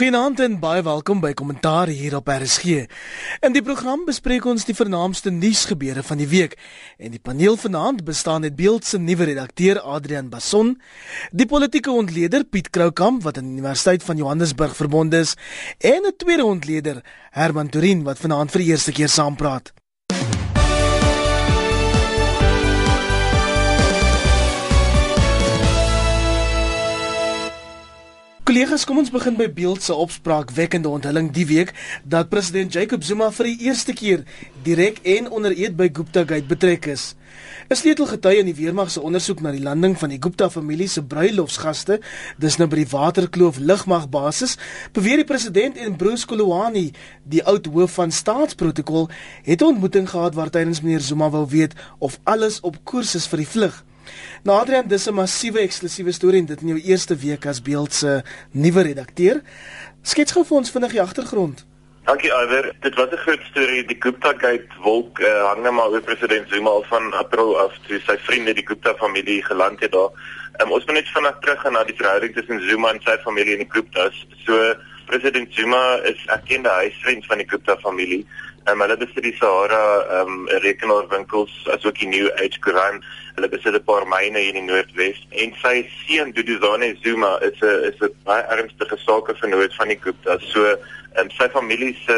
Goeienaand en baie welkom by Kommentaar hier op RSG. In die program bespreek ons die vernaamste nuusgebeure van die week en die paneel vanaand bestaan uit Beeld se nuwe redakteur Adrian Bason, die politieke ontleder Piet Kroukamp wat aan die Universiteit van Johannesburg verbonde is en 'n tweede ontleder Herman Turin wat vanaand vir die eerste keer saampraat. Kollegas, kom ons begin by Beeld se opspraak wekkende onthulling die week dat president Jacob Zuma vir die eerste keer direk en onder eed by Gupta Gate betrek is. 'n Sleutelgetuie in die weermag se ondersoek na die landing van die Gupta familie se bruilofsgaste, dis nou by die Waterkloof lugmagbasis, beweer die president en Bruce Kolowani, die oud hoof van staatsprotokol, het 'n ontmoeting gehad waar tydens meneer Zuma wou weet of alles op koers is vir die vlug. Nou Adrian, dis 'n massiewe eksklusiewe storie en dit in jou eerste week as Beeld se nuwe redakteur. Skets gou vir ons vinnig die agtergrond. Dankie Iver. Dit was 'n groot storie. Die Gupta Gate wolk uh, hang net maar oor president Zuma al van April af toe sy vriende die Gupta familie geland het daar. Um, ons moet net vinnig terug gaan na die verhouding tussen Zuma en sy familie en die Guptas. So president Zuma is erkende huisvriend van die Gupta familie. Um, hulle besit die Sahara um, rekenaarwinkels asook die New Age Quran. Hulle besit 'n paar myne hier in die Noordwes en sy seun Duduzane Zuma is 'n is 'n baie ernstige sakevernoot van die Gupta. So en um, sy familie se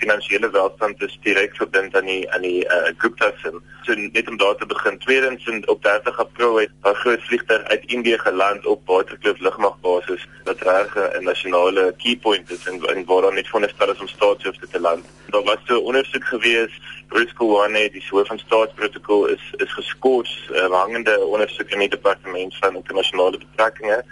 finansiële welstand is direk verbind aan die aan die uh, Guptas en so net om daar te begin. Tweedens in op 30 April het 'n groot vliegtuig uit Indië geland op Waterkloof lugmagbasis wat reg 'n nasionale key point is en, en waar dan net veronderstel is om staatshoofde te land. Daar was 'n ondersoek gewees Ruskolwane die hoof van staatsprotokol is is geskort uh, hangende ondersoek in die departement van internasionale betrekkinge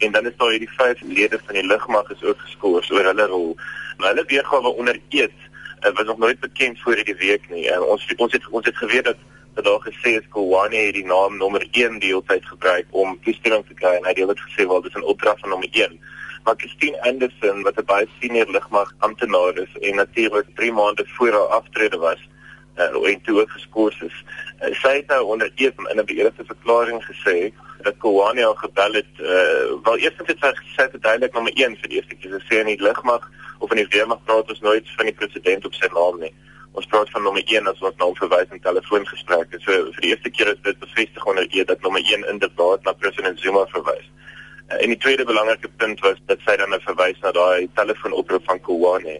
en dan is daar hierdie vyf lede van die lugmag is ook geskort oor hulle rol. Maar hulle weergawe onder eed uh, was nog nooit bekend voor hierdie week nie. Uh, ons ons het ons het geweet dat dat daar gesê is Kolwane het die naam nommer 1 die hele tyd gebruik om toestemming te kry en hy het gesê wel dis 'n opdrag van nommer 1 maar Christine Anderson wat 'n baie senior lugmag amptenaar is en natuurlik 3 maande voor haar aftrede was uh, en toe ook geskort is. Uh, sy het nou onder eed in 'n beëdigde verklaring gesê dat Kowani al gebel het, uh, wel eerstens het sy gesê dit duidelik nommer 1 vir die eerste keer. Sy sê in die lugmag of in die weermag praat ons nooit van die president op sy naam nie. Ons praat van nommer 1 as wat nou verwys in telefoongesprekke. So vir die eerste keer is dit bevestig onder eed dat nommer 1 inderdaad na president Zuma verwys. En die tweede belangrike punt was dat sy dan nou verwys na daai telefoonoproep van Kowani.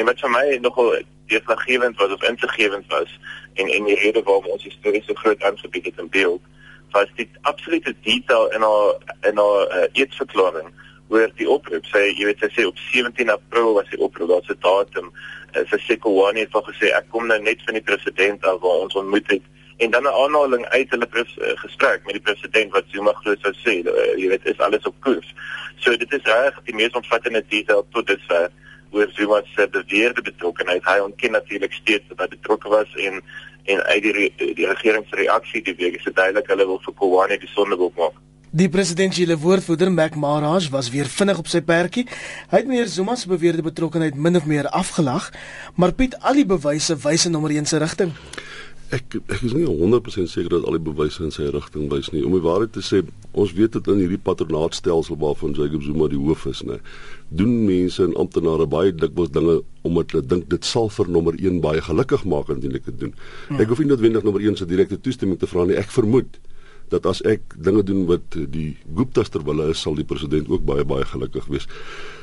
En wat vir my nogal deurslaggewend was of insiggewend was en en die rede waarom ons histories so groot aangebied het in beeld was die absolute detail in haar in haar uh, eetsverklaring oor die oproep. Sê jy weet sy sê op 17 April was die oproep daar's 'n datum. Uh, sy sê Kowani het gesê ek kom nou net van die president af waar ons ontmoet het. En dan 'n aanhaling uit hulle pres, uh, gesprek met die president wat Zuma glo sou sê uh, jy weet is alles op koers. So dit is reg die mees omvattende detail tot dusver oor Zuma se beweerde betrokkeheid. Hy ontken natuurlik steeds dat hy betrokke was en en uit die die regeringsreaksie die week is dit duidelik hulle wil vir Kowani die sondeboek maak. Die presidentsiële woordvoerder Mac Maraj was weer vinnig op sy perdjie. Hy het meneer Zuma se beweerde betrokkeheid min of meer afgelag, maar Piet al die bewyse wys in nommer 1 se rigting. Ek ek is nie 100% seker dat al die bewyse in sy rigting wys nie. Om die waarheid te sê, ons weet dit in hierdie patronaatstelsel waarvan Jacob Zuma die hoof is, né doen mense en amptenare baie dikwels dinge omdat hulle dink dit sal vir nommer 1 baie gelukkig maak indien ek dit doen. Hmm. Ek hoef nie noodwendig nommer 1 se direkte toestemming te vra nie. Ek vermoed dat as ek dinge doen wat die Guptas terwille is, sal die president ook baie baie gelukkig wees.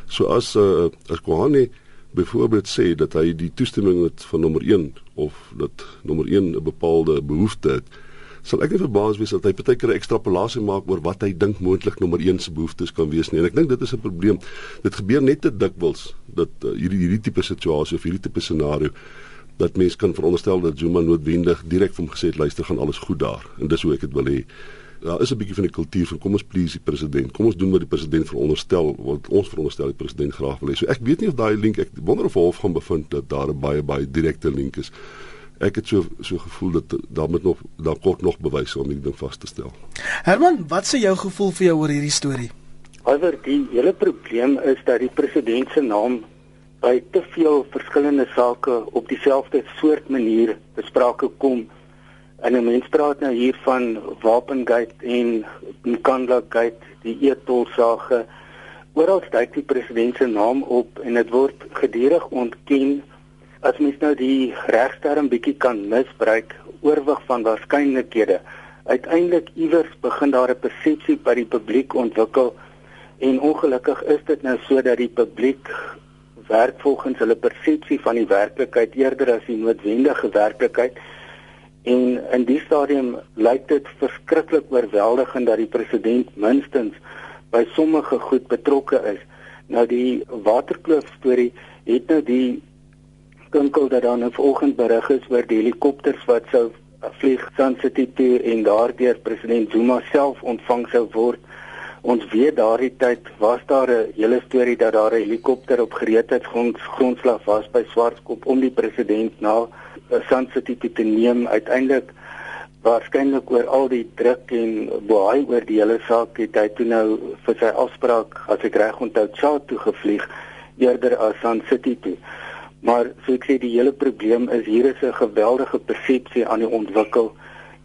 So as uh, as Kohane byvoorbeeld sê dat hy die toestemming het van nommer 1 of dat nommer 1 'n bepaalde behoefte het, sal ek nie verbaas wees dat hy partykeer 'n ekstrapolasie maak oor wat hy dink moontlik nommer 1 se behoeftes kan wees nie. En ek dink dit is 'n probleem. Dit gebeur net te dikwels dat uh, hierdie hierdie tipe situasie of hierdie tipe scenario dat mense kan veronderstel dat Zuma noodwendig direk vir hom gesê het luister gaan alles goed daar en dis hoe ek dit wil hê. Daar is 'n bietjie van 'n kultuur van kom ons please die president. Kom ons doen wat die president veronderstel wat ons veronderstel die president graag wil hê. So ek weet nie of daai link ek wonder of hof gaan bevind dat daar 'n baie baie direkte link is ek het so so gevoel dat daar moet nog daar kort nog bewyse om hierdie ding vas te stel. Herman, wat sê jou gevoel vir jou oor hierdie storie? Alhoewel die hele probleem is dat die president se naam by te veel verskillende sake op dieselfde soort manier besprake kom. En 'n mens praat nou hier van Wapengate en Nkandla Gate, die etol sake Oral steek die president se naam op en dit word gedurig ontken as mens nou die regsterm bietjie kan misbruik oorwig van waarskynlikhede. Uiteindelik iewers begin daar 'n persepsie by die publiek ontwikkel en ongelukkig is dit nou so dat die publiek werk volgens hulle persepsie van die werklikheid eerder as die noodwendige werklikheid. En in die stadium lyk dit verskriklik oorweldigend dat die president minstens by sommige goed betrokke is. Nou die waterkloof storie het nou die kinkel dat dan 'n vanoggend berig is oor die helikopters wat sou vlieg City toe en daardeur president Zuma self ontvang sou word. Ons weet daardie tyd was daar 'n hele storie dat daar 'n helikopter op gereedheidsgrondslag was by Swartkop om die president na eh, Sun City te neem. Uiteindelik waarskynlik oor al die druk en baie oor die hele saak het hy toe nou vir sy afspraak as ek reg onthou Tsaad toe gevlieg eerder as Sun City toe. Maar so ek sê die hele probleem is hier is 'n geweldige persepsie aan die ontwikkel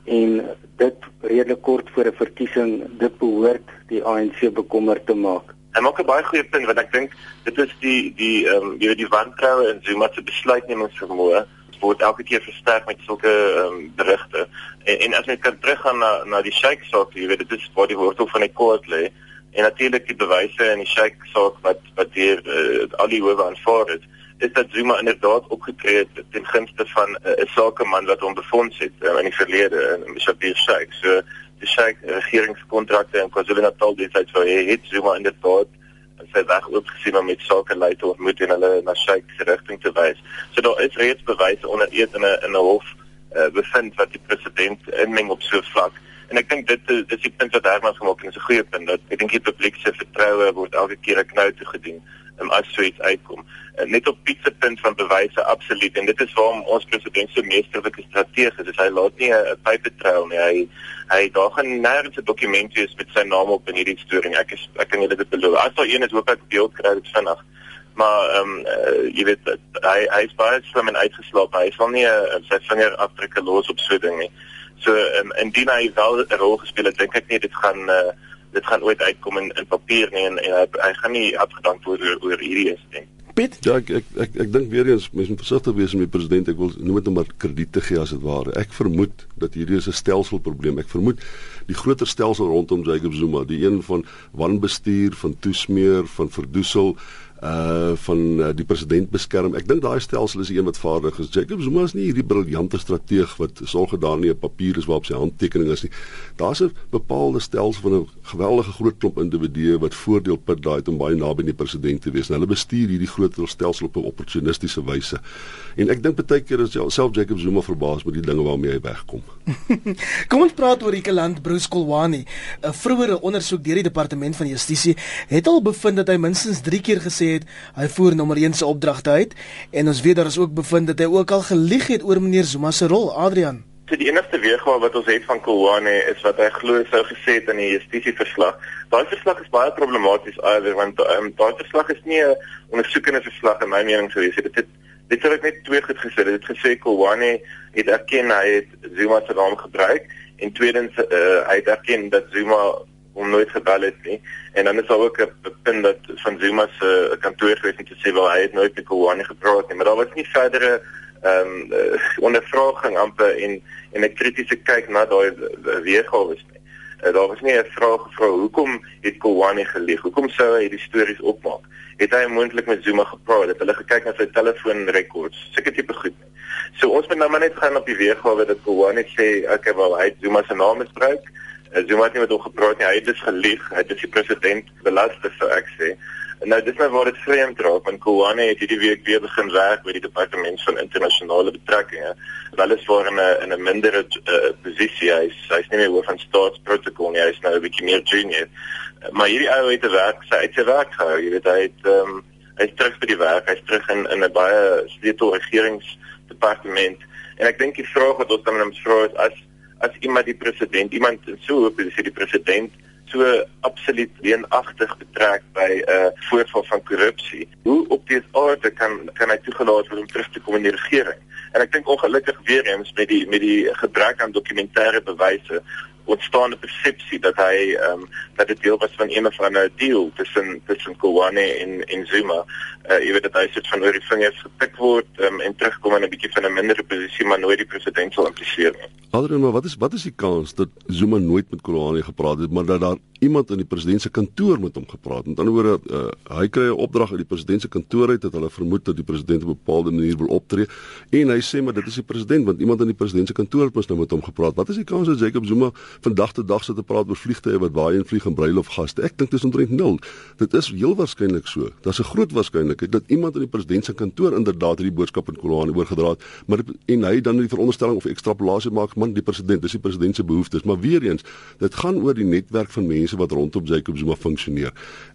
en dit redelik kort voor 'n verkiesing dit behoort die ANC bekommerd te maak. Hy maak 'n baie goeie punt want ek dink dit is die die ehm um, jy weet die wantroue in Zuma se besluitnemingsvermoë word elke keer versterk met sulke ehm um, berigte. En, en as jy kan teruggaan na na die Sheikh saak, jy weet dit is waar die wortel van die kwaad lê en natuurlik die bewyse in die Sheikh saak wat wat hier uh, al die howe aanvaar het is dat Zuma inderdaad opgetree het ten gunste van eh, 'n uh, sakeman wat hom befonds het uh, in die verlede in uh, Shabir Sheikh. So die Sheikh regeringskontrakte in KwaZulu-Natal destyds wou hy het Zuma inderdaad sy weg oopgesien om met sake lei te ontmoet en hulle na se rigting te wys. So daar is reeds bewyse onder eed in 'n in 'n hof uh, bevind wat die president inmeng op so 'n vlak. En ek dink dit is die punt wat Herman gemaak het, 'n goeie punt dat ek dink die publiek se vertroue word elke keer 'n knou toe gedien um, as so iets uitkom. Uh, net op Pietse punt van bewyse absoluut en dit is waarom ons president so meesterlike strategie is. Hy laat nie 'n paper trail nie. Hy hy daar gaan nêrens 'n dokument wees met sy naam op in hierdie storie. Ek is ek kan julle dit beloof. As daar een is, hoop ek beeld kry dit vinnig. Maar ehm um, uh, jy weet hy hy is baie slim en uitgeslaap. Hy sal nie uh, sy vinger afdrukke los op so 'n ding nie. So um, indien hy wel 'n rol gespeel het, dink ek nie dit gaan uh, dit gaan ooit uitkom in in papier nie en, en hy, hy gaan nie afgedank word oor, oor hierdie insident. Piet, ja, ek ek ek, ek dink weer eens mens moet versigtig wees met die president. Ek wil noem dit net maar krediete gee as dit ware. Ek vermoed dat hierdie is 'n stelselprobleem. Ek vermoed die groter stelsel rondom Jacob Zuma, die een van wanbestuur, van toesmeer, van verdoesel uh van uh, die president beskerm. Ek dink daai stelsel is een wat vaardig is. Jacob Zuma is nie hierdie briljante strateeg wat sorg dat daar nie 'n papier is waarop sy handtekening is nie. Daar's 'n bepaalde stelsel van 'n geweldige groot klomp individue wat voordeel put daai om baie naby aan die president te wees. En hulle bestuur hierdie groot stelsel op 'n opportunistiese wyse. En ek dink baie keer is self Jacob Zuma verbaas met die dinge waarmee hy wegkom. Kom ons praat oor die land Bruce Kolwani. 'n Vroeëre ondersoek deur die departement van justisie het al bevind dat hy minstens 3 keer gesê het hy voer nommer 1 se opdragte uit en ons weet daar is ook bevind dat hy ook al gelieg het oor meneer Zuma se rol Adrian So die enigste weergawe wat ons het van Kolwane is wat hy glo sou gesê het in die justisie verslag. Daai verslag is baie problematies alweer want um, daai verslag is nie 'n ondersoekende verslag in my mening sou wees. Dit het dit het net twee goed gesê. Dit het gesê Kolwane het erken hy het Zuma se naam gebruik en tweedens uh, hy het erken dat Zuma hom nooit gebel het nie. En dan is daar ook 'n punt dat van Zuma se kantoor gewees het te sê wel hy het nooit met Kowani gepraat nie, maar daar was nie verdere ehm um, uh, ondervraging amper en en 'n kritiese kyk na daai weergawe is nie. Uh, daar was nie 'n vraag gevra hoekom het Kowani gelieg? Hoekom sou hy hierdie stories opmaak? Het hy moontlik met Zuma gepraat? Het hulle gekyk na sy telefoonrekords? Seker tipe goed nie. So ons moet nou maar net gaan op die weergawe dat Kowani sê okay, wel hy het Zuma se naam misbruik. Uh, Zuma het nie met hom gepraat nie. Hy het dus gelieg. Hy het die president belasting sou ek sê. En nou dis nou waar dit vreemd raak want Kouane het hierdie week weer begin werk by die departement van internasionale betrekkinge. Wel is voor in 'n in 'n mindere uh, posisie. Hy's hy's nie meer hoof van staatsprotokol nie. Hy's nou 'n bietjie meer junior. Uh, maar hierdie ou het te werk, sy uit sy werk gehou. Jy weet hy het ehm um, hy's terug by die werk. Hy's terug in in 'n baie sleutel regeringsdepartement. En ek dink die vraag wat ons dan aan hom vra is as as iemand die president, iemand so hoop is die president so absoluut leenagtig betrek by 'n uh, voorval van korrupsie. Hoe op die aarde kan kan hy toegelaat word om terug te kom in die regering? En ek dink ongelukkig weer eens met die met die gebrek aan dokumentêre bewyse ontstaande persepsie dat hy ehm um, dat dit deel was van een of ander deal tussen tussen Kowane en en Zuma. Uh jy weet dat hy sit van oor die vingers gepik word um, en terugkom in 'n bietjie van 'n mindere posisie maar nooit die president sal impliseer nie. Adrian, maar wat is wat is die kans dat Zuma nooit met Kowane gepraat het, maar dat daar iemand in die president se kantoor met hom gepraat? Met ander woorde, uh, hy kry 'n opdrag uit die president se kantoor uit dat hulle vermoed dat die president op 'n bepaalde manier wil optree en hy sê maar dit is die president want iemand in die president se kantoor het mos nou met hom gepraat. Wat is die kans dat Jacob Zuma vandag te dag sit te praat oor vliegtye wat baie en vlieg en bruilofgaste? Ek dink dit is omtrent nul. Dit is heel waarskynlik so. Daar's 'n groot waarskynlikheid dat iemand in die president se kantoor inderdaad hierdie boodskap aan Kolani oorgedra het, maar en hy dan die veronderstelling of ekstrapolasie maak man die president, dis die president se behoeftes, maar weer eens, dit gaan oor die netwerk van mense wat rondom Jacob Zuma funksioneer.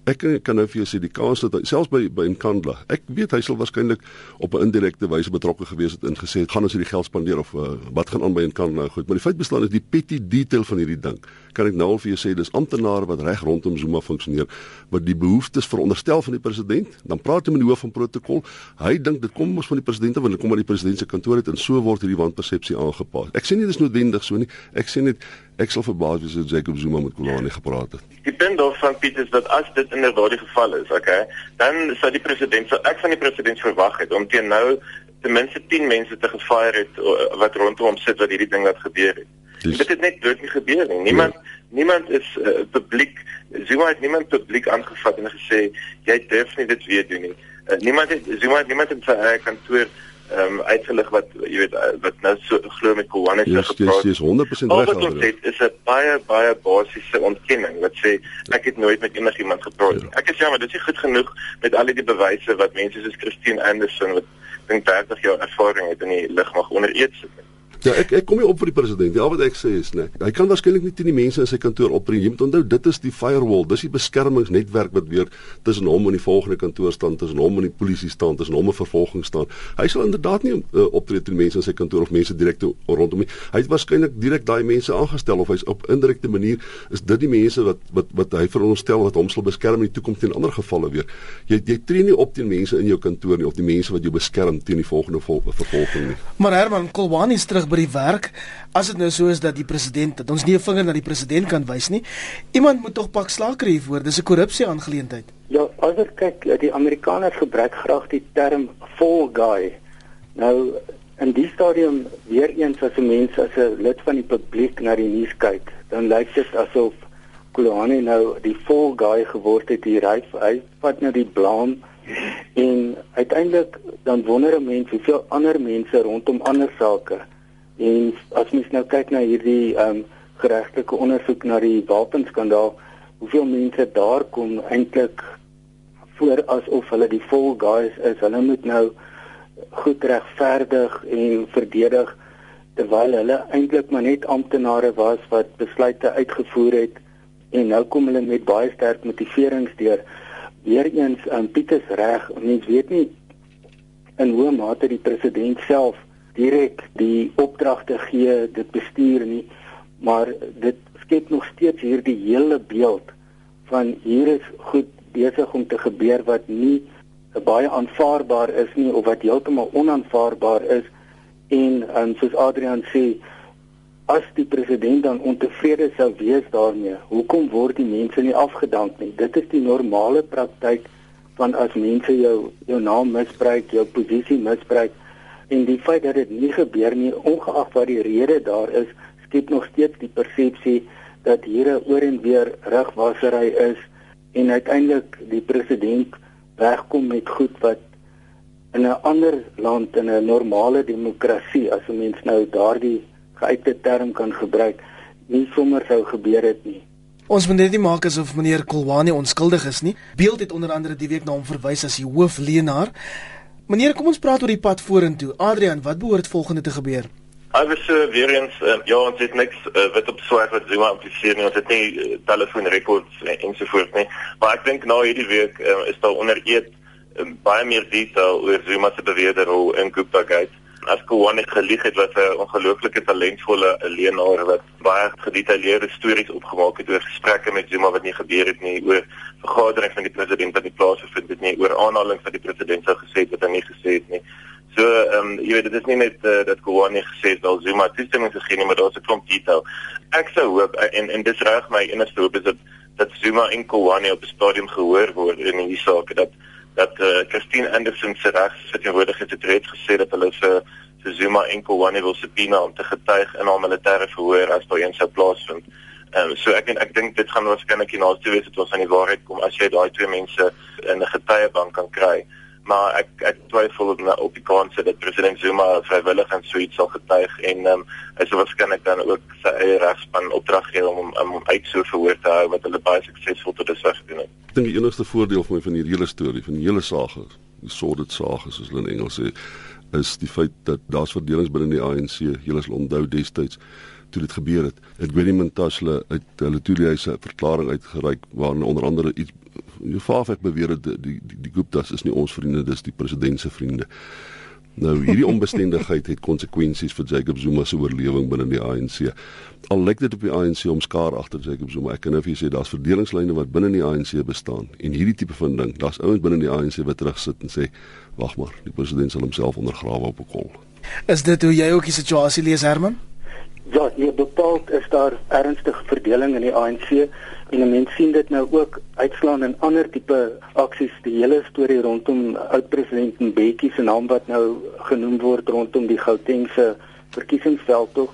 Ek kan nou vir jou sê die kans dat hy, selfs by by Nkandla, ek weet hy sal waarskynlik op 'n indirekte wyse betrokke gewees het en gesê het gaan ons hierdie geld spandeer of uh, wat gaan aan by Nkandla goed, maar die feit bestaan is die petty detail van hierdie ding. Kan ek nou al vir jou sê dis amptenare wat reg rondom Zuma funksioneer wat die behoeftes veronderstel van die president, dan praat hy met die hoof van protokol. Hy dink dit kom mos van die president want dit kom uit die president se kantoor uit en so word hierdie wanpersepsie aangepas. Ek sê nie dis noodwendig so nie. Ek sê net ek sal verbaas wees as Jacob Zuma met Kolani gepraat het. Die punt daarvan Piet is dat as dit inderdaad die geval is, okay, dan sou die president sou ek van die president verwag het om teen nou ten minste 10 mense te gefire het wat rondom hom sit wat hierdie ding wat gebeur het. Dus, dit het net dood nie gebeur nie. Niemand ja. niemand is uh, publiek Zuma het niemand publiek aangevat en gesê jy durf nie dit weer doen nie. Uh, niemand het Zuma het niemand in sy eie kantoor ehm um, uitgelig wat jy weet uh, wat nou so glo met Kowane se gepraat. Dis 100% reg. Wat dit is 'n baie baie basiese ontkenning wat sê ek het nooit met enigiemand gepraat nie. Ja. Ek is jammer, dit is nie goed genoeg met al die bewyse wat mense soos Christine Anderson wat dink 30 jaar ervaring het in die lugmag onder eet sit. Nie. Ja, ek ek kom nie op vir die president. Ja, wat ek sê is nee. Hy kan waarskynlik nie teen die mense in sy kantoor optree. Jy moet onthou, dit is die firewall. Dis die beskermingsnetwerk wat weer tussen hom en die volgende kantoor staan, tussen hom en die polisie staan, tussen hom en vervolging staan. Hy sal inderdaad nie uh, optree teen mense in sy kantoor of mense direk rondom hom. Hy het waarskynlik direk daai mense aangestel of hy's op indirekte manier is dit die mense wat wat wat hy veronderstel wat hom sal beskerm in die toekoms teen ander gevalle weer. Jy jy tree nie op teen mense in jou kantoor nie of die mense wat jou beskerm teen die volgende vol, vervolging nie. Maar Herman Kolwani is terug by die werk. As dit nou so is dat die president dat ons nie 'n vinger na die president kan wys nie, iemand moet tog pak slaker hiervoor. Dis 'n korrupsie aangeleentheid. Ja, as ek kyk, die Amerikaners gebruik graag die term fall guy. Nou in die stadium weer eens as 'n mens as 'n lid van die publiek na die nuus kyk, dan lyk dit asof Kolani nou die fall guy geword het hier. Hy, hy vat nou die blame en uiteindelik dan wonder 'n mens hoeveel ander mense rondom ander sake En as mens nou kyk na hierdie ehm um, geregtelike ondersoek na die wapenskandaal, hoeveel mense daar kom eintlik voor asof hulle die fall guys is. Hulle moet nou goed regverdig en verdedig terwyl hulle eintlik maar net amptenare was wat besluite uitgevoer het en nou kom hulle met baie sterk motiverings deur. Weereens aan um, Pieters reg, mens weet nie in hoe mate die president self direk die opdragte gee dit bestuur nie maar dit skep nog steeds hierdie hele beeld van hier is goed besig om te gebeur wat nie baie aanvaarbaar is nie of wat heeltemal onaanvaarbaar is. En um, soos Adrian sê as die president dan ontevrede sou wees daarmee hoekom word die mense nie afgedank nie? Dit is die normale praktyk van as mense jou jou naam misbruik jou posisie misbruik en die feit dat dit nie gebeur nie ongeag wat die rede daar is skep nog steeds die persepsie dat hier 'n oor en weer rugwasery is en uiteindelik die president wegkom met goed wat in 'n ander land in 'n normale demokrasie as 'n mens nou daardie geuite term kan gebruik nie sommer sou gebeur het nie Ons moet net nie maak asof meneer Kolwani onskuldig is nie. Beeld het onder andere die week na hom verwys as die hoofleenaar. Meneer, kom ons praat oor die pad vorentoe. Adrian, wat behoort volgende te gebeur? Alles uh, weer eens uh, ja, ons het niks uh, wit op swart wat Zuma impliseer nie. Ons het nie uh, telefoonrekords en, ensovoorts nie. Maar ek dink nou hierdie week uh, is daar onder eet uh, baie meer detail oor Zuma se beweerde rol in Gupta Gate as Kowan het gelieg het wat 'n ongelooflike talentvolle leenaar wat baie gedetailleerde stories opgemaak het oor gesprekke met Zuma wat nie gebeur het nie oor vergaderings van die president wat nie plaasgevind het nie oor aanhalings wat die president sou gesê het wat hy nie gesê het nie So ehm um, jy weet dit is nie net uh, dat Kowani gesê het wel Zuma toestemming gegee nie, maar daar's 'n klomp detail. Ek sou hoop en en dis reg my enigste hoop is dat dat Zuma en Kowani op die stadium gehoor word in hierdie saak dat dat uh, Christine Anderson se regsverteenwoordiger het reeds gesê dat hulle vir vir Zuma en Kowani wil subpoena om te getuig in 'n militêre verhoor as daar een sou plaasvind. Ehm um, so ek en ek dink dit gaan waarskynlik die naaste wees dat ons aan die waarheid kom as jy daai twee mense in 'n getuiebank kan kry maar ek ek twyfel op, op die kans dat president Zuma vrywillig en so iets sal getuig en ehm um, hy sou waarskynlik dan ook sy eie regspan opdrag gee om om om uit so verhoor te hou wat hulle baie suksesvol tot dusver gedoen het. Ek dink die enigste voordeel vir my van hierdie hele storie van die hele saak, die sordid saak soos hulle in Engels sê, is die feit dat daar's verdelings binne die ANC. Julle sal onthou destyds toe dit gebeur het. Het Willem Montasle uit hulle toe hy sy verklaring uitgereik waarin onder andere iets Jofafek beweer dat die die, die, Guptas is nie ons vriende, dis die president se vriende. Nou hierdie onbestendigheid het konsekwensies vir Jacob Zuma se oorlewing binne die ANC. Al lyk dit op die ANC om skaar agter Jacob Zuma. Ek kan nou vir julle sê daar's verdelingslyne wat binne die ANC bestaan en hierdie tipe van ding, daar's ouens binne die ANC wat terugsit en sê, "Wag maar, die president sal homself ondergrawe op 'n kol." Is dit hoe jy ook die situasie lees, Herman? Ja, hier bepaald is daar ernstige verdeling in die ANC en mense sien dit nou ook uitslaan in ander tipe aksies die hele storie rondom oud-president Mbeki se naam wat nou genoem word rondom die Gautengse verkiesingsveld tog.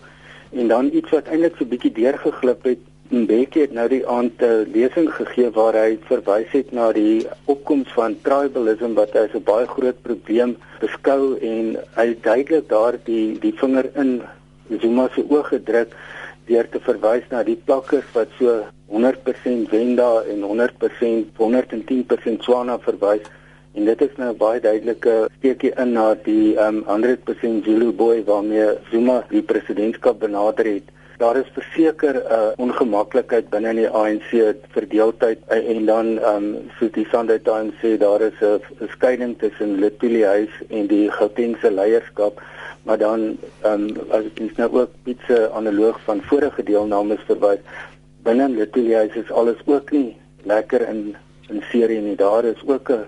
En dan iets wat eintlik so 'n bietjie deurgeglip het Mbeki het nou die aand 'n lesing gegee waar hy verwys het na die opkoms van tribalism wat as 'n baie groot probleem beskou en hy duidelik daar die die vinger in Zuma se oë gedruk deur te verwys na die plakkers wat so 100% Wenda en 100% 110% Swana verwys. En dit is nou baie duidelike steekie in na die um, 100% Zulu boy waarmee Zuma die presidentskap benader het. Daar is verseker 'n uh, ongemaklikheid binne die ANC verdeeldheid en dan um soos die Sunday Times sê daar is 'n skeiding tussen Letuli huis en die Gautengse leierskap maar dan ehm um, as ek nou ook iets analoog van vorige deelnames verwys binne Lituanië is alles ook nie lekker in in serie nie. Daar is ook 'n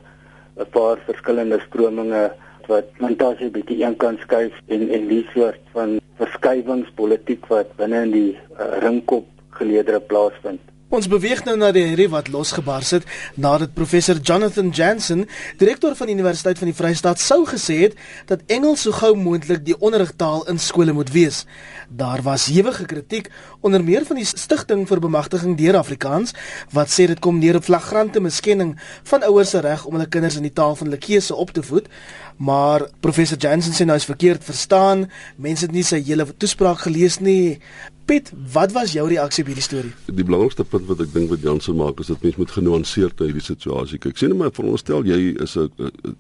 'n paar verskillende strominge wat montasie bietjie een kant skuif en en die soort van verskuiwingspolitiek wat binne in die uh, ringkop geleedere plaasvind Ons beweeg nou na die herrie wat losgebars het nadat professor Jonathan Jansen, direkteur van die Universiteit van die Vrystaat, sou gesê het dat Engels so gou moontlik die onderrigtaal in skole moet wees. Daar was ewige kritiek onder meer van die Stichting vir Bemagtiging deur Afrikaans wat sê dit kom neer op flagrante miskenning van ouers se reg om hulle kinders in die taal van hulle keuse op te voed. Maar professor Jansen sê nou is verkeerd verstaan. Mense het nie sy hele toespraak gelees nie. Piet, wat was jou reaksie op hierdie storie? Die belangrikste punt wat ek dink wat Jansen maak is dat mens moet genuanceerd na hierdie situasie kyk. Sien maar veronderstel jy is 'n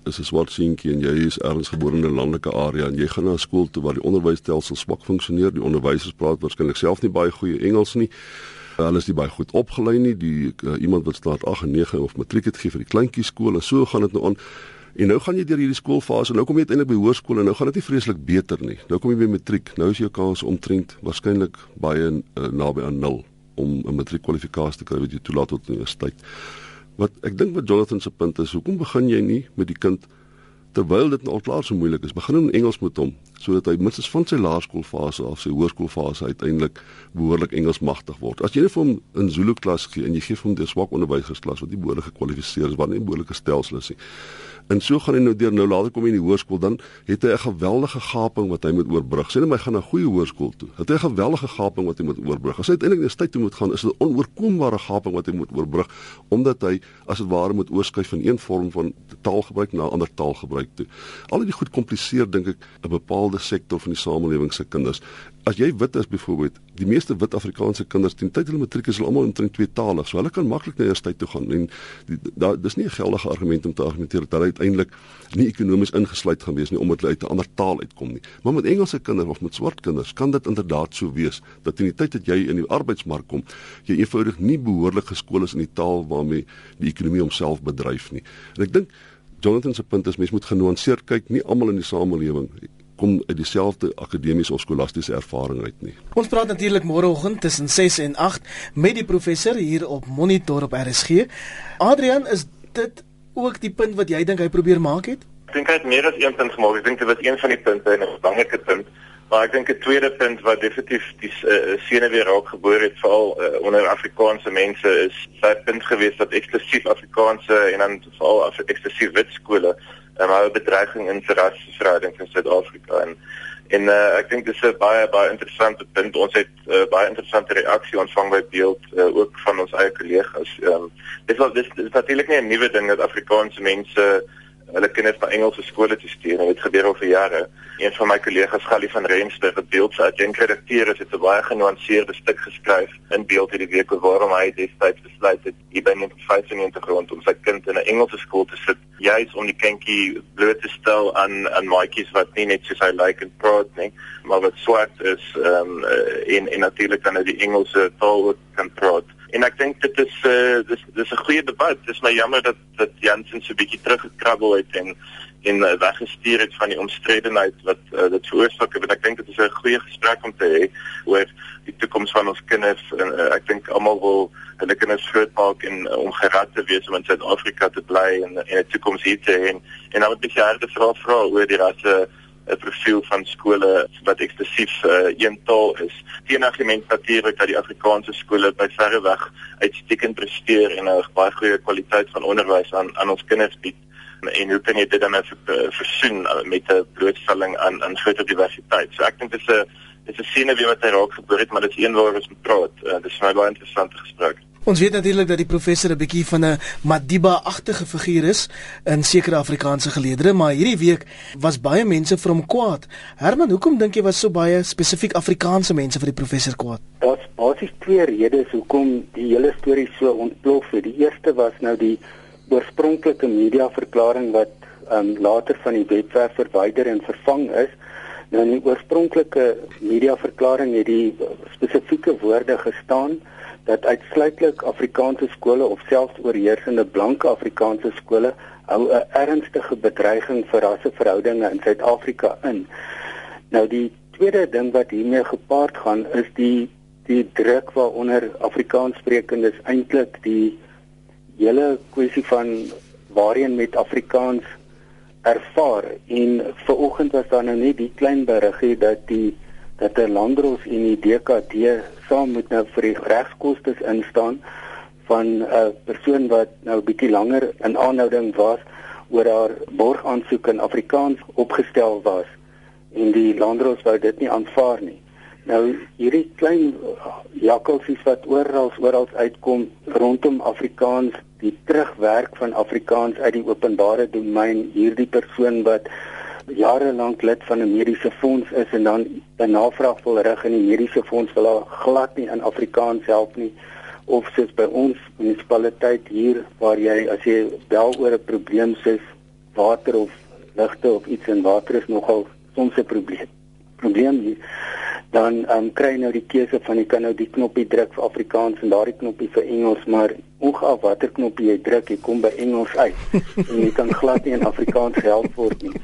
is 'n swart seentjie en jy is ergens gebore in 'n landelike area en jy gaan na skool toe waar die onderwysstelsel swak funksioneer. Die onderwysers praat waarskynlik self nie baie goeie Engels nie. Hulle is nie baie goed opgelei nie. Die uh, iemand wat staat 8 en 9 of matriek het gegee vir die kleintjie skool en so gaan dit nou aan. En nou gaan jy deur hierdie skoolfase, nou kom jy uiteindelik by hoërskool en nou gaan dit nie vreeslik beter nie. Nou kom jy by matriek. Nou is jou kans omtrent waarskynlik baie uh, naby aan 0 om 'n matriekkwalifikasie te kry wat jou toelaat tot universiteit. Wat ek dink wat Jonathan se punt is, hoekom begin jy nie met die kind terwyl dit nou al klaar so moeilik is, begin in Engels met hom sodat hy minstens van sy laerskoolfase af sy hoërskoolfase uiteindelik behoorlik Engels magtig word. As jy vir hom in Zulu klas gee en jy gee hom 'n swak onderwysersklas wat nie behoorlik gekwalifiseer is, wat nie 'n behoorlike stelsel is nie. En so gaan hy nou deur nou later kom hy in die hoërskool dan het hy 'n geweldige gaping wat hy moet oorbrug. Sê net my gaan na 'n goeie hoërskool toe. Het hy 'n geweldige gaping wat hy moet oorbrug. As hy uiteindelik na tyd toe moet gaan, is dit 'n onoorkombare gaping wat hy moet oorbrug omdat hy as dit ware moet oorskuif van een vorm van taalgebruik na ander taalgebruik toe. Al die goed kompliseer dink ek 'n bepaalde sektor van die samelewing se kinders as jy wit is byvoorbeeld, die meeste wit Afrikaanse kinders teen tyd hulle matriek is hulle almal omtrent tweetalig. So hulle kan maklik na universiteit toe gaan en daar dis nie 'n geldige argument om te argumenteer dat hulle uiteindelik nie ekonomies ingesluit gaan wees nie omdat hulle uit 'n ander taal uitkom nie. Maar met Engelse kinders of met swart kinders kan dit inderdaad so wees dat teen die tyd dat jy in die arbeidsmark kom, jy eenvoudig nie behoorlik geskool is in die taal waarmee die ekonomie homself bedryf nie. En ek dink Jonathan se punt is mens moet genuanceerd kyk, nie almal in die samelewing kom uit dieselfde akademiese of skolastiese ervaring uit nie. Ons praat natuurlik môreoggend tussen 6 en 8 met die professor hier op Monitor op RSG. Adrian, is dit ook die punt wat jy dink hy probeer maak het? Ek dink hy het meer as een punt gemaak. Ek dink dit was een van die punte en 'n belangrike punt. Maar ek dink 'n tweede punt wat definitief die uh, sene weer raak geboor het veral uh, onder Afrikaanse mense is sy punt gewees dat eksklusief Afrikaanse en dan veral af eksklusief wit skole 'n um, bedreiging in rasverhoudings in Suid-Afrika en en uh, ek dink dis 'n baie baie interessante punt. Ons het uh, baie interessante reaksie ontvang by beeld uh, ook van ons eie kollegas. Um, dit was dis, dis natuurlik nie 'n nuwe ding dat Afrikaanse mense uh, hulle kinders na Engelse skole te stuur en dit gebeur al vir jare. Een van my kollegas, Gally van Rensburg, het beeld sy adjunkredakteur het 'n baie genuanceerde stuk geskryf in beeld hierdie week oor waarom hy destyds besluit het hier by 95 grond om sy kind in 'n Engelse skool te sit, juis om die kindjie bloot te stel aan aan maatjies wat nie net soos hy lyk like en praat nie, maar wat swart is ehm um, en en natuurlik dan uit die Engelse taal kan praat. En ek dink dit is uh dis dis 'n goeie debat. Dit is my jammer dat dat Jansen so 'n bietjie teruggekrabbel het en en uh, weggestuur het van die omstredenheid wat uh, dit veroorsaak het. Ek dink dit is 'n goeie gesprek om te hê oor die toekoms van ons kinders en uh, ek dink almal wil hulle kinders grootmaak en uh, om gerad te wees om in Suid-Afrika te bly en 'n toekoms hier te hê. En, en dan moet jy harde vrae vra oor die rasse 'n profiel van skole wat eksklusief uh, een taal is. Teenargument natuurlik dat die Afrikaanse skole by verre weg uitstekend presteer en 'n baie goeie kwaliteit van onderwys aan aan ons kinders bied. En hoe kan jy dit dan as uh, versoen uh, met 'n blootstelling aan aan groot diversiteit? So ek dink dit is 'n dit is 'n sien wie wat hy raak gebeur het, maar dit is een waaroor ons moet praat. Uh, dit is my baie interessante gesprek. Ons weet natuurlik dat die professor 'n bietjie van 'n Madiba-agtige figuur is in sekere Afrikaanse geleedere, maar hierdie week was baie mense vir hom kwaad. Herman, hoekom dink jy was so baie spesifiek Afrikaanse mense vir die professor kwaad? Daar's basies twee redes hoekom die hele storie so ontplof het. Die eerste was nou die oorspronklike mediaverklaring wat um, later van die webwerf verwyder en vervang is. Nou in die oorspronklike mediaverklaring het die spesifieke woorde gestaan dat uitsluitlik Afrikaanse skole of selfs oorheersende blanke Afrikaanse skole hou 'n ernstige bedreiging vir rasseverhoudinge in Suid-Afrika in. Nou die tweede ding wat hiermee gepaard gaan is die die druk waaronder Afrikaanssprekendes eintlik die hele kwessie van waarheen met Afrikaans ervaar en ver oggend was daar nou net die klein berigie dat die dat 'n landros en die DKD saam moet nou vir die regskoste instaan van 'n persoon wat nou bietjie langer in aanhouding was oor haar borgaansoek in Afrikaans opgestel was en die landros wou dit nie aanvaar nie. Nou hierdie klein jakkalsies wat oral oral uitkom rondom Afrikaans, die terugwerk van Afrikaans uit die openbare domein, hierdie persoon wat jare lank lid van 'n mediese fonds is en dan 'n navraag wil rig in die mediese fonds wil haar glad nie in Afrikaans help nie. Of soos by ons munisipaliteit hier waar jy as jy bel oor 'n probleem soos water of ligte of iets en water is nogal soms 'n probleem probleem hier dan um, kry nou die keuse van jy kan nou die knoppie druk vir Afrikaans en daardie knoppie vir Engels maar ongeag watter knoppie jy druk jy kom by Engels uit en jy kan glad nie in Afrikaans gehelp word nie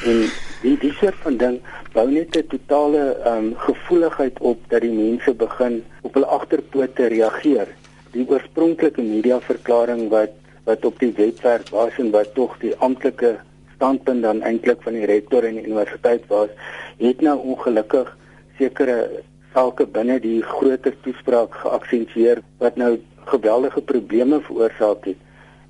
En die die soort van ding bou net 'n totale ehm um, gevoeligheid op dat die mense begin op hul agterpote reageer. Die oorspronklike mediaverklaring wat wat op die webwerf was en wat tog die amptelike standpunt dan eintlik van die rektor en die universiteit was, het nou ongelukkig sekere sake binne die groter toespraak geaksentueer wat nou geweldige probleme veroorsaak het.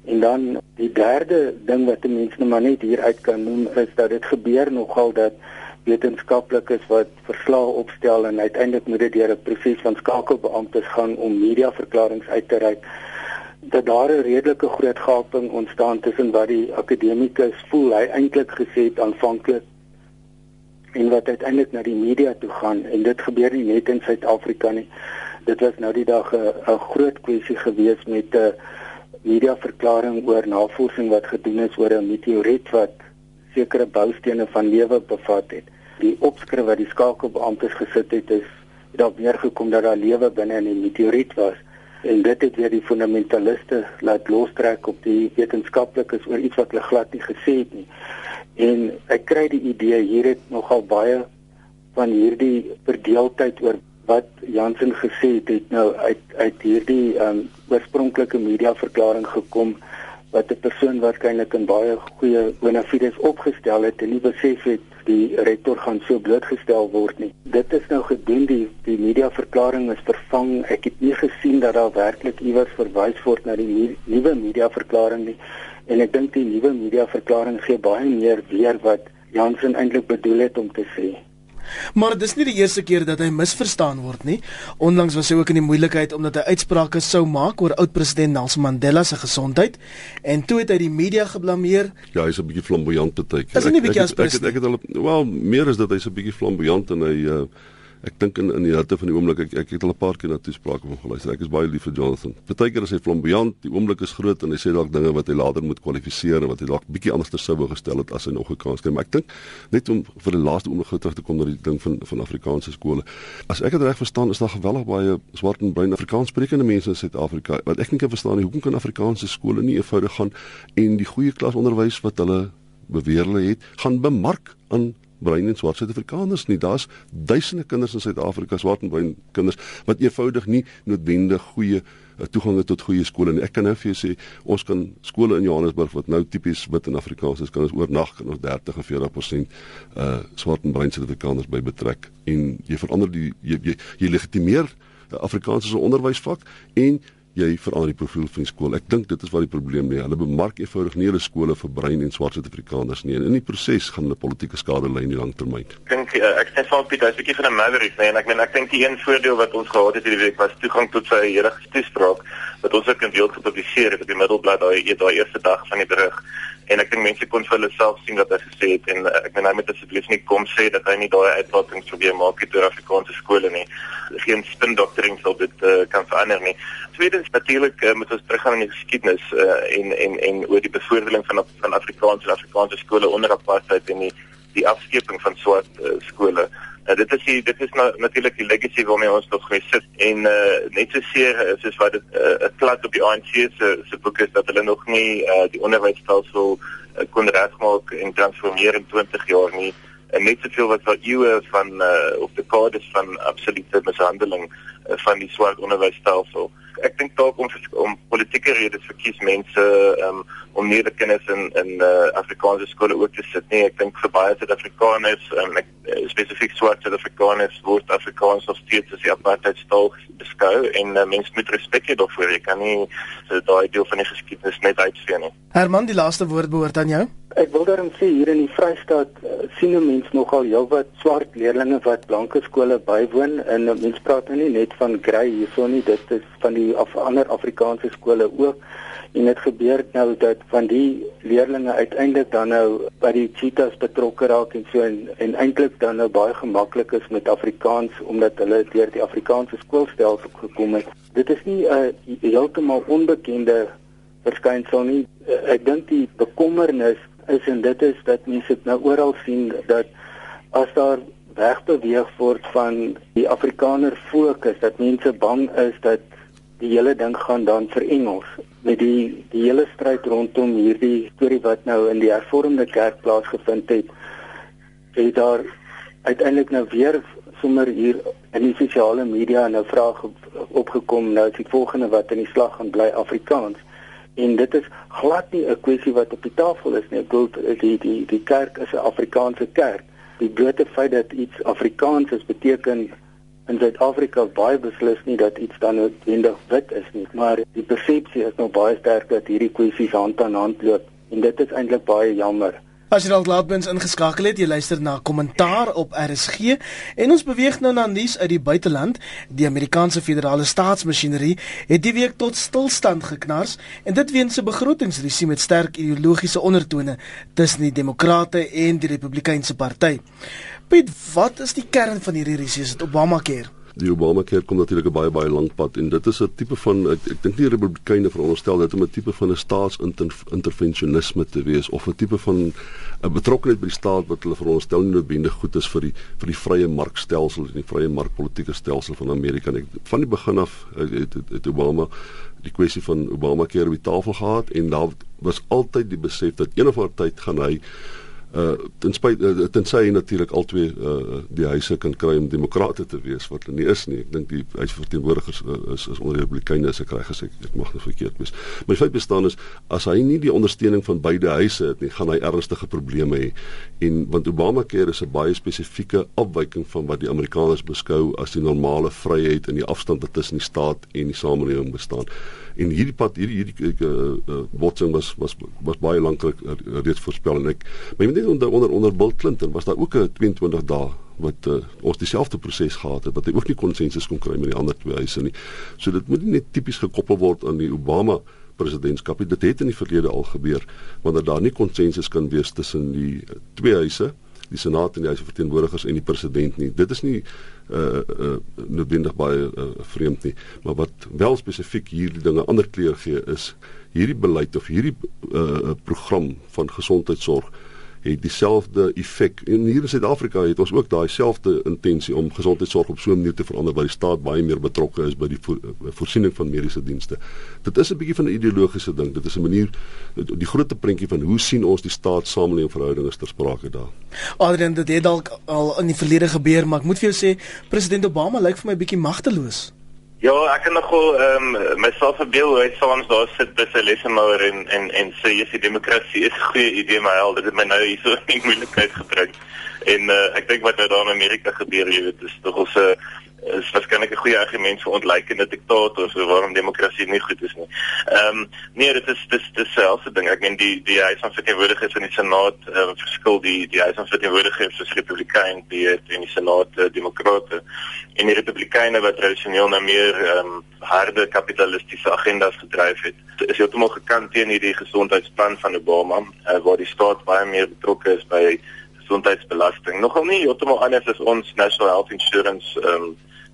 En dan die derde ding wat mense nou maar net hier uit kan noem is dat dit gebeur nogal dat wetenskaplikes wat verslae opstel en uiteindelik moet dit deur 'n proses van skakelbeamptes gaan om mediaverklaringe uit te reik dat daar 'n redelike groot gaping ontstaan tussen wat die akademikus voel hy eintlik gesê het aanvanklik en wat uiteindelik na die media toe gaan en dit gebeur nie net in Suid-Afrika nie dit was nou die dag 'n groot kwessie gewees met 'n uh, media verklaring oor navorsing wat gedoen is oor 'n meteoriet wat sekere boustene van lewe bevat het. Die opskrif wat die skakelbeamptes gesit het is dat weer gekom dat daar lewe binne in die meteoriet was en dit het weer die fundamentaliste laat lostrek op die wetenskaplikes oor iets wat hulle glad nie gesê het nie. En ek kry die idee hier het nogal baie van hierdie verdeeldheid oor wat Jansen gesê het het nou uit uit hierdie um, oorspronklike mediaverklaring gekom wat 'n persoon waarskynlik in baie goeie bona fides opgestel het en nie besef het die rektor gaan so blootgestel word nie. Dit is nou gedoen die die media verklaring is vervang. Ek het nie gesien dat daar werklik iewers verwys word na die nuwe media verklaring nie. En ek dink die nuwe media verklaring gee baie meer weer wat Jansen eintlik bedoel het om te sê. Maar dis nie die eerste keer dat hy misverstaan word nie. Onlangs was hy ook in die moeilikheid omdat hy uitsprake sou maak oor oud-president Nelson Mandela se gesondheid en toe het hy die media geblameer. Ja, hy's 'n bietjie flamboyant partykeer. Is hy nie bietjie aspres? Ek het ek het al wel meer is dat hy's 'n bietjie flamboyant en hy uh ek dink in in die hitte van die oomblik ek ek het al 'n paar keer na toesprake van geluister. Ek is baie lief vir Jonathan. Partykeer is hy flamboyant, die oomblik is groot en hy sê dalk dinge wat hy later moet kwalifiseer en wat hy dalk bietjie anders sou wou gestel het as hy nog 'n kans kry. Maar ek dink net om vir die laaste oomblik terug te kom na die ding van van Afrikaanse skole. As ek dit reg verstaan, is daar geweldig baie swart en bruin Afrikaanssprekende mense in Suid-Afrika. Wat ek nie kan verstaan nie, hoekom kan Afrikaanse skole nie eenvoudig gaan en die goeie klasonderwys wat hulle beweer hulle het, gaan bemark aan bruin en swart Suid-Afrikaners nie. Daar's duisende kinders in Suid-Afrika, swart en bruin kinders wat eenvoudig nie noodwendig goeie uh, toegang het tot goeie skole nie. Ek kan nou vir jou sê, ons kan skole in Johannesburg wat nou tipies wit en Afrikaans is, kan ons oornag kan ons 30 en 40% uh swart en bruin Suid-Afrikaners by betrek en jy verander die jy jy, jy legitimeer Afrikaans as 'n onderwysvak en jy verander die profiel van die skool. Ek dink dit is wat die probleem lê. Hulle bemark eenvoudig nie hulle skole vir bruin en swart Suid-Afrikaners nie. En in die proses gaan hulle politieke skade lei in die langtermyn. Ek dink uh, ek sê van Pieter, 'n bietjie van 'n maverick, nee, en ek meen ek dink die een voordeel wat ons gehad het hierdie week was toegang tot sy heerige toespraak wat ons ook in beeld gepubliseer het op die middelblad daai daai eerste dag van die berig en ek dink mense kon vir hulle self sien wat hy gesê het en uh, ek meen hy moet asseblief nie kom sê dat hy nie daai uitlatings probeer maak het oor Afrikaanse skole nie. Geen spin doktering sal dit uh, kan verander nie. Tweedens natuurlik uh, moet ons teruggaan in die geskiedenis uh, en en en oor die bevoordeling van van Afrikaanse en Afrikaanse skole onder apartheid en die die afskeping van swart uh, skole. Uh, dit is die, dit is nou natuurlik die legacy waarmee ons nog gesit en uh, net so seer is soos wat dit 'n uh, klad op die ANC se se boek is dat hulle nog nie uh, die onderwysstelsel uh, kon regmaak en transformeer in 20 jaar nie. En net soveel wat wat eeue van uh, of dekades van absolute mishandeling van die swart onderwysstelsel ek dink dalk om om politieke redes verkies mense um, om nie die kinders in in uh, Afrikaanse skole ook te sit nie. Ek dink vir baie Suid-Afrikaners, um, ek uh, spesifiek swart Suid-Afrikaners word Afrikaans of steeds as die apartheidstaal beskou en uh, mense moet respek hê daarvoor. Jy kan nie so daai deel van die geskiedenis net uitvee nie. Herman, die laaste woord behoort aan jou. Ek wil daarom sê hier in die Vrystaat uh, sien mense nogal heelwat swart leerders wat blanke skole bywoon en uh, mense praat nou nie net van grey hierso nie, dit is van die af ander Afrikaanse skole ook. En dit gebeur nou dat van die leerders uiteindelik dan nou by die cheetahs betrokke raak en so en, en eintlik dan nou baie gemaklik is met Afrikaans omdat hulle deur die Afrikaanse skoolstelsel gekom het. Dit is nie 'n uh, heeltemal onbekende verskynsel nie. Uh, ek dink die bekommernis is en dit is dat mense dit nou oral sien dat as daar wegbeweeg word van die Afrikaner fokus dat mense bang is dat die hele ding gaan dan vir Engels. Met die die hele stryd rondom hierdie storie wat nou in die hervormde kerk plaasgevind het het daar uiteindelik nou weer sommer hier in die sosiale media 'n vraag opgekom nou is die volgende wat in die slag gaan bly Afrikaans. En dit is glad nie 'n kwessie wat op die tafel is nie. Ek bedoel die die die kerk is 'n Afrikaanse kerk die blote feit dat iets Afrikaans is beteken in Suid-Afrika baie beslis nie dat iets dan noodwendig wit is nie, maar die persepsie is nou baie sterk dat hierdie kwessies hand aan hand loop en dit is eintlik baie jammer. As jy dalk laatbens ingeskakel het, jy luister na kommentaar op RSG en ons beweeg nou na nuus uit die buiteland. Die Amerikaanse federale staatsmasjinerie het die week tot stilstand geknars en dit weens 'n begrotingsrisie met sterk ideologiese ondertone tussen die Demokrate en die Republikeinse party. Piet, wat is die kern van hierdie risie? Is dit Obamacare? Die Obamacare kom natuurlik 'n baie baie lank pad en dit is 'n tipe van ek, ek dink die Republikeine veronderstel dit om 'n tipe van 'n staatsintervensionisme te wees of 'n tipe van 'n betrokkeheid by die staat wat hulle veronderstel nie noodwendig goed is vir die vir die vrye markstelsel en die vrye markpolitiese stelsel van Amerika nie. Van die begin af het, het, het Obama die kwessie van Obamacare op die tafel gehad en daar was altyd die besef dat eendag tyd gaan hy uh ten spyte uh, tensy natuurlik al twee uh die huise kan kry om demokrate te wees wat hulle nie is nie. Ek dink die huis verteenwoordigers uh, is is onder republikeine as ek reg gesê ek, ek mag nie verkeerd wees. Maar die feit bestaan is as hy nie die ondersteuning van beide huise het nie, gaan hy ernstige probleme hê. En want Obamacare is 'n baie spesifieke afwyking van wat die Amerikaners beskou as die normale vryheid en die afstand wat tussen die staat en die samelewing bestaan en hierdie pad hierdie hierdie uh, uh, botsing was was was baie lanklik uh, reeds voorspel en ek maar weet onder onder onder Bill Clinton was daar ook 'n 22 dae wat uh, ons dieselfde proses gehad het wat hy ook nie konsensus kon kry met die ander twee huise nie. So dit moet nie net tipies gekoppel word aan die Obama presidentskap nie. Dit het in die verlede al gebeur wanneer daar nie konsensus kan wees tussen die twee huise die senaat en die huis van verteenwoordigers en die president nie. Dit is nie uh uh noodwendig baie uh, vreemd nie, maar wat wel spesifiek hierdie dinge ander kleur gee is hierdie beleid of hierdie uh program van gesondheidsorg het dieselfde effek. En hier in Suid-Afrika het ons ook daai selfde intensie om gesondheidsorg op so 'n manier te verander waar die staat baie meer betrokke is by die vo eh, voorsiening van mediese dienste. Dit is 'n bietjie van 'n ideologiese ding. Dit is 'n manier die groot prentjie van hoe sien ons die staat samelewing verhoudings ter sprake daar. Adrian, dit het dalk al in die verlede gebeur, maar ek moet vir jou sê president Obama lyk vir my bietjie magteloos. Ja, ek kan nogal ehm um, myself verbeel hoe hy soms daar sit by sy lesemouer en en en sê jy sê demokrasie is 'n goeie idee maar hel dit het my nou hierso in moeilikheid gebring. En uh, ek dink wat nou daar in Amerika gebeur, jy weet, is tog ons 'n uh, is waarskynlik 'n goeie argument vir ontleikende diktators oor waarom demokrasie nie goed is nie. Ehm um, nee, dit is dis dis selfde ding. Ek meen die die huis van verteenwoordigers in die senaat uh, verskil die die huis van verteenwoordigers is republikein die in die senaat uh, demokrate en die republikeine wat tradisioneel na meer ehm um, harde kapitalistiese agendas gedryf het. Is heeltemal gekant teen hierdie gesondheidsplan van Obama uh, waar die staat baie meer betrokke is by gesondheidsbelasting. Nogal nie heeltemal anders as ons National Health Insurance ehm um,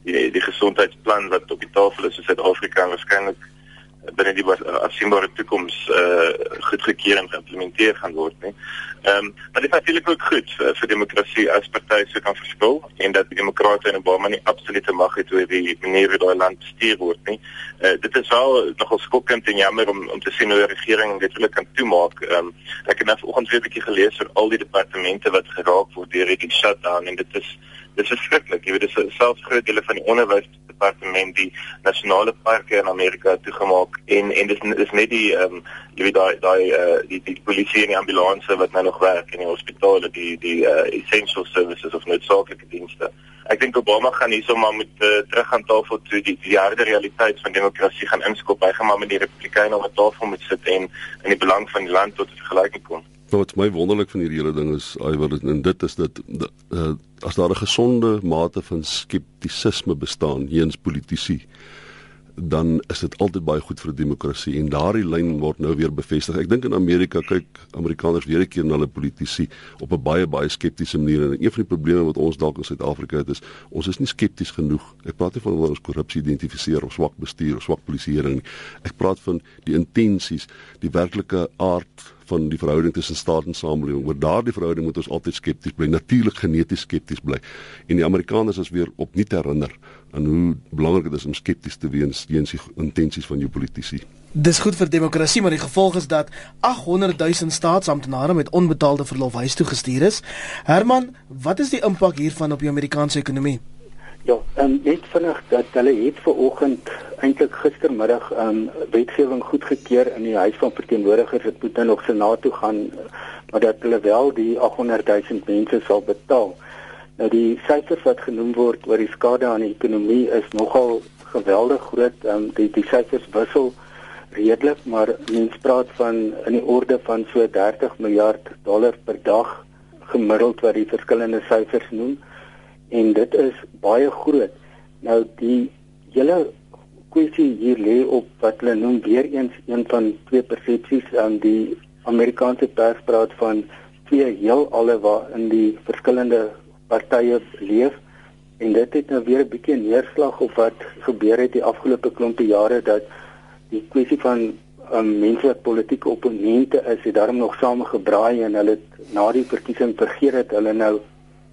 die die gesondheidsplan wat op die tafel is in Suid-Afrika waarskynlik binne die afsienbare toekoms eh uh, goedgekeur en geïmplementeer gaan word nie. Ehm um, maar dit is natuurlik ook goed vir, vir demokrasie as partye so kan verskil en dat demokrate en Obama nie absolute mag het oor die manier hoe daai land bestuur word nie. Eh uh, dit is wel nogal skokkend en jammer om om te sien hoe die regering dit wil kan toemaak. Ehm um, ek het nou vanoggend weer 'n bietjie gelees oor al die departemente wat geraak word deur hierdie shutdown en dit is dit is skrikkelik. Jy weet dis selfs groot dele van die onderwysdepartement die nasionale parke in Amerika toegemaak en en dis is net die ehm um, jy weet daai daai uh, die die polisie en die ambulanse wat nou nog werk in die hospitale die die uh, essential services of noodsaaklike dienste. Ek dink Obama gaan hierso maar moet uh, terug aan tafel toe die die harde realiteit van demokrasie gaan inskop. Hy gaan maar met die republikeine op 'n tafel moet sit en in die belang van die land tot 'n vergelyking kom. Nou, wat my wonderlik van hierdie hele ding is, Iwer, en dit is dat uh, as daar 'n gesonde mate van skeptisisme bestaan heens politici, dan is dit altyd baie goed vir demokrasie en daardie lyn word nou weer bevestig. Ek dink in Amerika kyk Amerikaners weer 'n keer na hulle politici op 'n baie baie skeptiese manier en een van die probleme wat ons dalk in Suid-Afrika het is ons is nie skepties genoeg. Ek praat nie van hoe ons korrupsie identifiseer of swak bestuur of swak polisieering nie. Ek praat van die intensies, die werklike aard van die verhouding tussen staat en samelewing. Oor daardie verhouding moet ons altyd skepties bly, natuurlik geneties skepties bly. En die Amerikaners is weer opnuut herinner aan hoe belangrik dit is om skepties te wees teenoor die intensies van jou politici. Dis goed vir demokrasie, maar die gevolg is dat 800 000 staatsamptenare met onbetaalde verlof huis toe gestuur is. Herman, wat is die impak hiervan op die Amerikaanse ekonomie? Ja, en um, net vinnig dat hulle het ver oggend eintlik gistermiddag um, wetgewing goedgekeur in die huis van verteenwoordigers dit moet nou nog senaat toe gaan maar dat hulle wel die 800 000 mense sal betaal. Nou die syfers wat genoem word oor die skade aan die ekonomie is nogal geweldig groot. Um, die die syfers wissel redelik, maar mens praat van in die orde van so 30 miljard dollar per dag gemiddeld wat die verskillende syfers noem en dit is baie groot. Nou die hele kwessie hier lê op wat hulle noem weer eens een van twee persepsies aan die Amerikaanse pers praat van twee heel alle waar in die verskillende partye leef. En dit het nou weer 'n bietjie neerslag op wat gebeur het die afgelope klompe jare dat die kwessie van um, mense wat politieke opponente is, het daarom nog saamgebraai en hulle na die verkiesing vergeet het hulle nou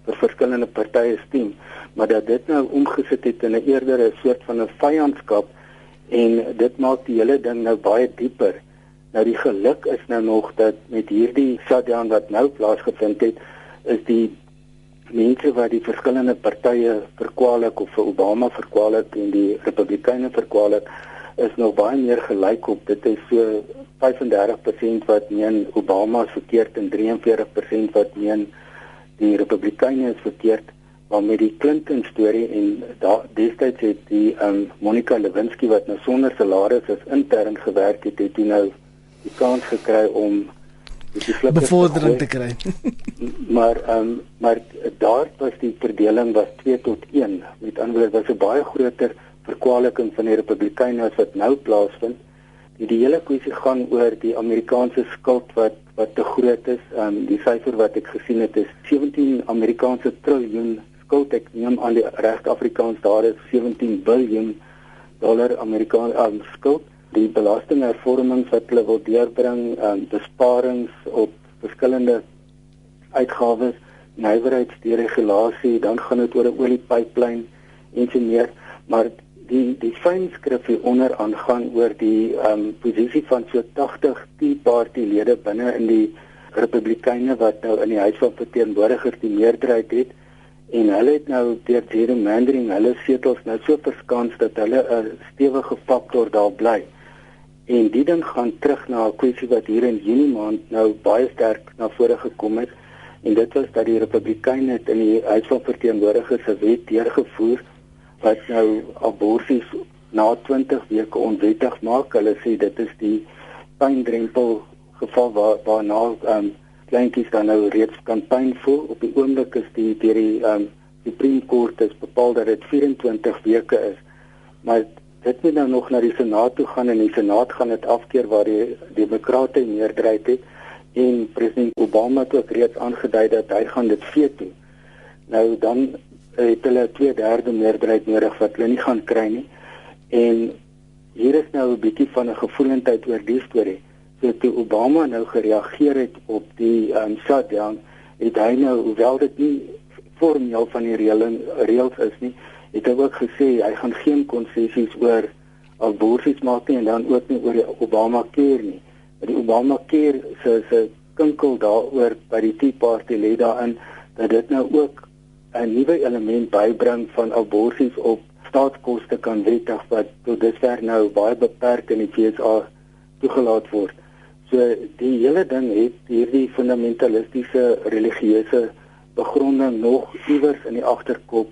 vir verskillende partye stem, maar dat dit nou omgesit het in 'n eerder 'n soort van 'n vyandskap en dit maak die hele ding nou baie dieper. Nou die geluk is nou nog dat met hierdie shutdown wat nou plaasgevind het, is die mense wat die verskillende partye verkwalik of vir Obama verkwalik en die Republikeine verkwalik is nog baie meer gelyk op dit is so 35% wat meen Obama is verkeerd en 43% wat meen die Republikeine is verkeerd maar met die Clinton storie en daar destyds het die um, Monica Lewinsky wat nou sonder salaris as intern gewerk het het hy nou die kans gekry om die bevordering te kry. maar ehm um, maar daar was die verdeling was 2 tot 1. Met ander woorde was 'n baie groter verkwaliking van die Republikeine as wat nou plaasvind. Die, die hele kwessie gaan oor die Amerikaanse skuld wat wat te groot is. Ehm um, die syfer wat ek gesien het is 17 Amerikaanse triljoen skuld. Ek neem aan die regte Afrikaans daar is 17 miljard dollar Amerikaanse um, skuld die belastinghervormings wat hulle wil deurbring, um, besparings op verskillende uitgawes, nywerheidsderegulasie, dan gaan dit oor 'n oliepyplyn en so meer, maar die die fynskrif hier onder aangaan oor die ehm um, posisie van so 80 Tea Party lede binne in die Republikeine wat nou in die Huis van Verteenwoordigers die meerderheid het en hulle het nou deur gerrymandering hulle setels nou so verskans dat hulle 'n stewige faktor daar bly. En die ding gaan terug na 'n kwessie wat hier in Junie maand nou baie sterk na vore gekom het en dit was dat die Republikeine het in die Huis van Verteenwoordigers se wet deurgevoer wat nou abortus na 20 weke onwettig maak. Hulle sê dit is die pyndrempel geval waar waarna ehm um, kleintjies dan nou reeds kan pyn voel. Op die oomblik is die deur die ehm um, Supreme Court het bepaal dat dit 24 weke is. Maar dit moet nou nog na die Senaat toe gaan en die Senaat gaan dit afkeer waar die demokrate meerderheid het en president Obama het ook reeds aangedui dat hy gaan dit veto. Nou dan het hulle 2/3 meerderheid nodig wat hulle nie gaan kry nie. En hier is nou 'n bietjie van 'n gevoelendheid oor die storie. So toe Obama nou gereageer het op die um, shutdown, het hy nou hoewel dit nie formeel van die reëls is nie, het hy ook gesê hy gaan geen konsessies oor abortus maak nie en dan ook nie oor die Obama Care nie. Die Obama Care se se kinkel daaroor by die Tea Party lê daarin dat dit nou ook 'n nuwe element bybring van abortus op staatskoste kan wettig wat tot dusver nou baie beperk in die FSA toegelaat word. So die hele ding het hierdie fundamentalistiese religieuse begronding nog iewers in die agterkop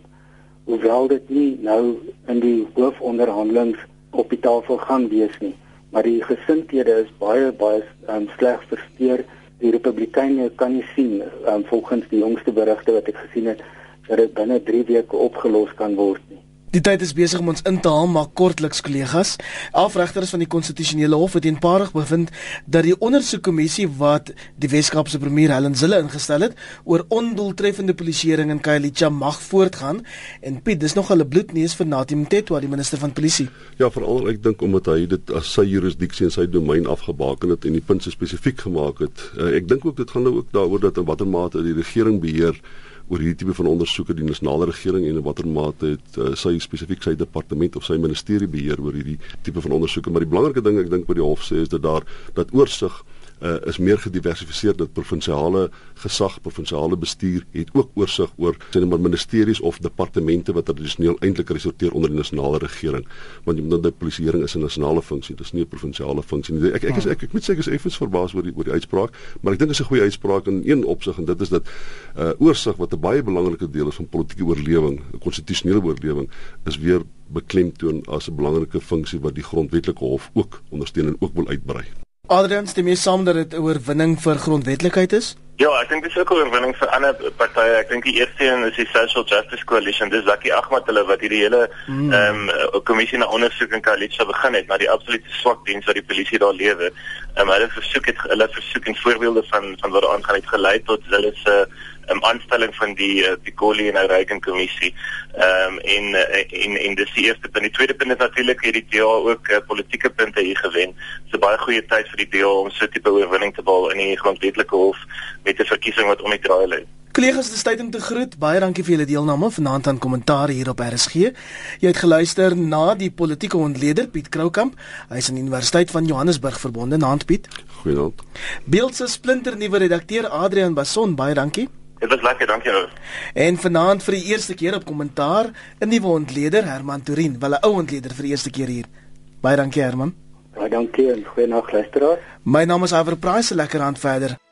hoewel dit nie nou in die hoofonderhandelings op die tafel gaan wees nie. Maar die gesindhede is baie baie um, sleg versteur. Die republikeine kan nie sien um, volgens die jongste berigte wat ek gesien het dat dit binne 3 weke opgelos kan word nie Die tyd is besig om ons in te haal, maar kortliks kollegas. Afregters van die konstitusionele hof het eenparig bevind dat die ondersoekkommissie wat die Weskaapse premier Helen Zille ingestel het oor ondoeltreffende polisieering in Khayelitsha mag voortgaan en Piet, dis nog 'n bloedneus vir Nathi Mthethwa, die minister van polisie. Ja, veral ek dink omdat hy dit as sy jurisdiksie en sy domein afgebaken het en die punte spesifiek gemaak het. Uh, ek dink ook dit gaan nou ook daaroor dat in watter mate die regering beheer oor hierdie tipe van ondersoeke die nasionale regering en in watter mate het uh, sy spesifiek sy departement of sy ministerie beheer oor hierdie tipe van ondersoeke. Maar die belangrike ding ek dink by die hof sê is dat daar dat oorsig uh, is meer gediversifiseer dat provinsiale gesag, provinsiale bestuur het ook oorsig oor sien maar ministeries of departemente wat tradisioneel eintlik resorteer onder die nasionale regering. Want jy moet nou polisieering is 'n nasionale funksie, dis nie 'n provinsiale funksie nie. Ek ek is ek, ek moet sê ek is effens verbaas oor die oor die uitspraak, maar ek dink dit is 'n goeie uitspraak in een opsig en dit is dat uh oorsig wat 'n baie belangrike deel is van politieke oorlewing, 'n konstitusionele oorlewing is weer beklemtoon as 'n belangrike funksie wat die grondwetlike hof ook ondersteun en ook wil uitbrei. Adrian, stem jy saam dat dit 'n oorwinning vir grondwetlikheid is? Ja, ek dink dit is ook 'n oorwinning vir ander partye. Ek dink die eerste een is die Social Justice Coalition. Dis Zaki Ahmed hulle wat hierdie hele hmm. ehm mm. um, kommissie na ondersoek in Kalitsa begin het na die absolute swak diens wat die polisie daar lewer. Ehm um, hulle versoek het hulle versoek en voorbeelde van van wat aangaan het gelei tot hulle se uh, um, aanstelling van die uh, die Collie en Ryken kommissie. Ehm um, en uh, en en dis die eerste punt. Die tweede punt is natuurlik hierdie DA ook uh, politieke punte hier gewen. So baie goeie tyd vir die DA om so 'n tipe oorwinning te behaal in die grondwetlike hof met 'n verkiesing wat om die draai lê. Kollegas, dis tyd om te groet. Baie dankie vir julle deelname vanaand aan kommentaar hier op RSG. Jy het geluister na die politieke ontleder Piet Kroukamp. Hy is aan die Universiteit van Johannesburg verbonde. Naand Piet. Goeienaand. Beeld se splinternuwe redakteur Adrian Bason. Baie dankie. Dit was lekker, dankie ou. En vanaand vir die eerste keer op kommentaar 'n nuwe ontleder Herman Turin, wel 'n ou ontleder vir die eerste keer hier. Baie dankie Herman. Baie dankie en goeienaand luisteraars. My naam is Iver Price, lekker aan verder.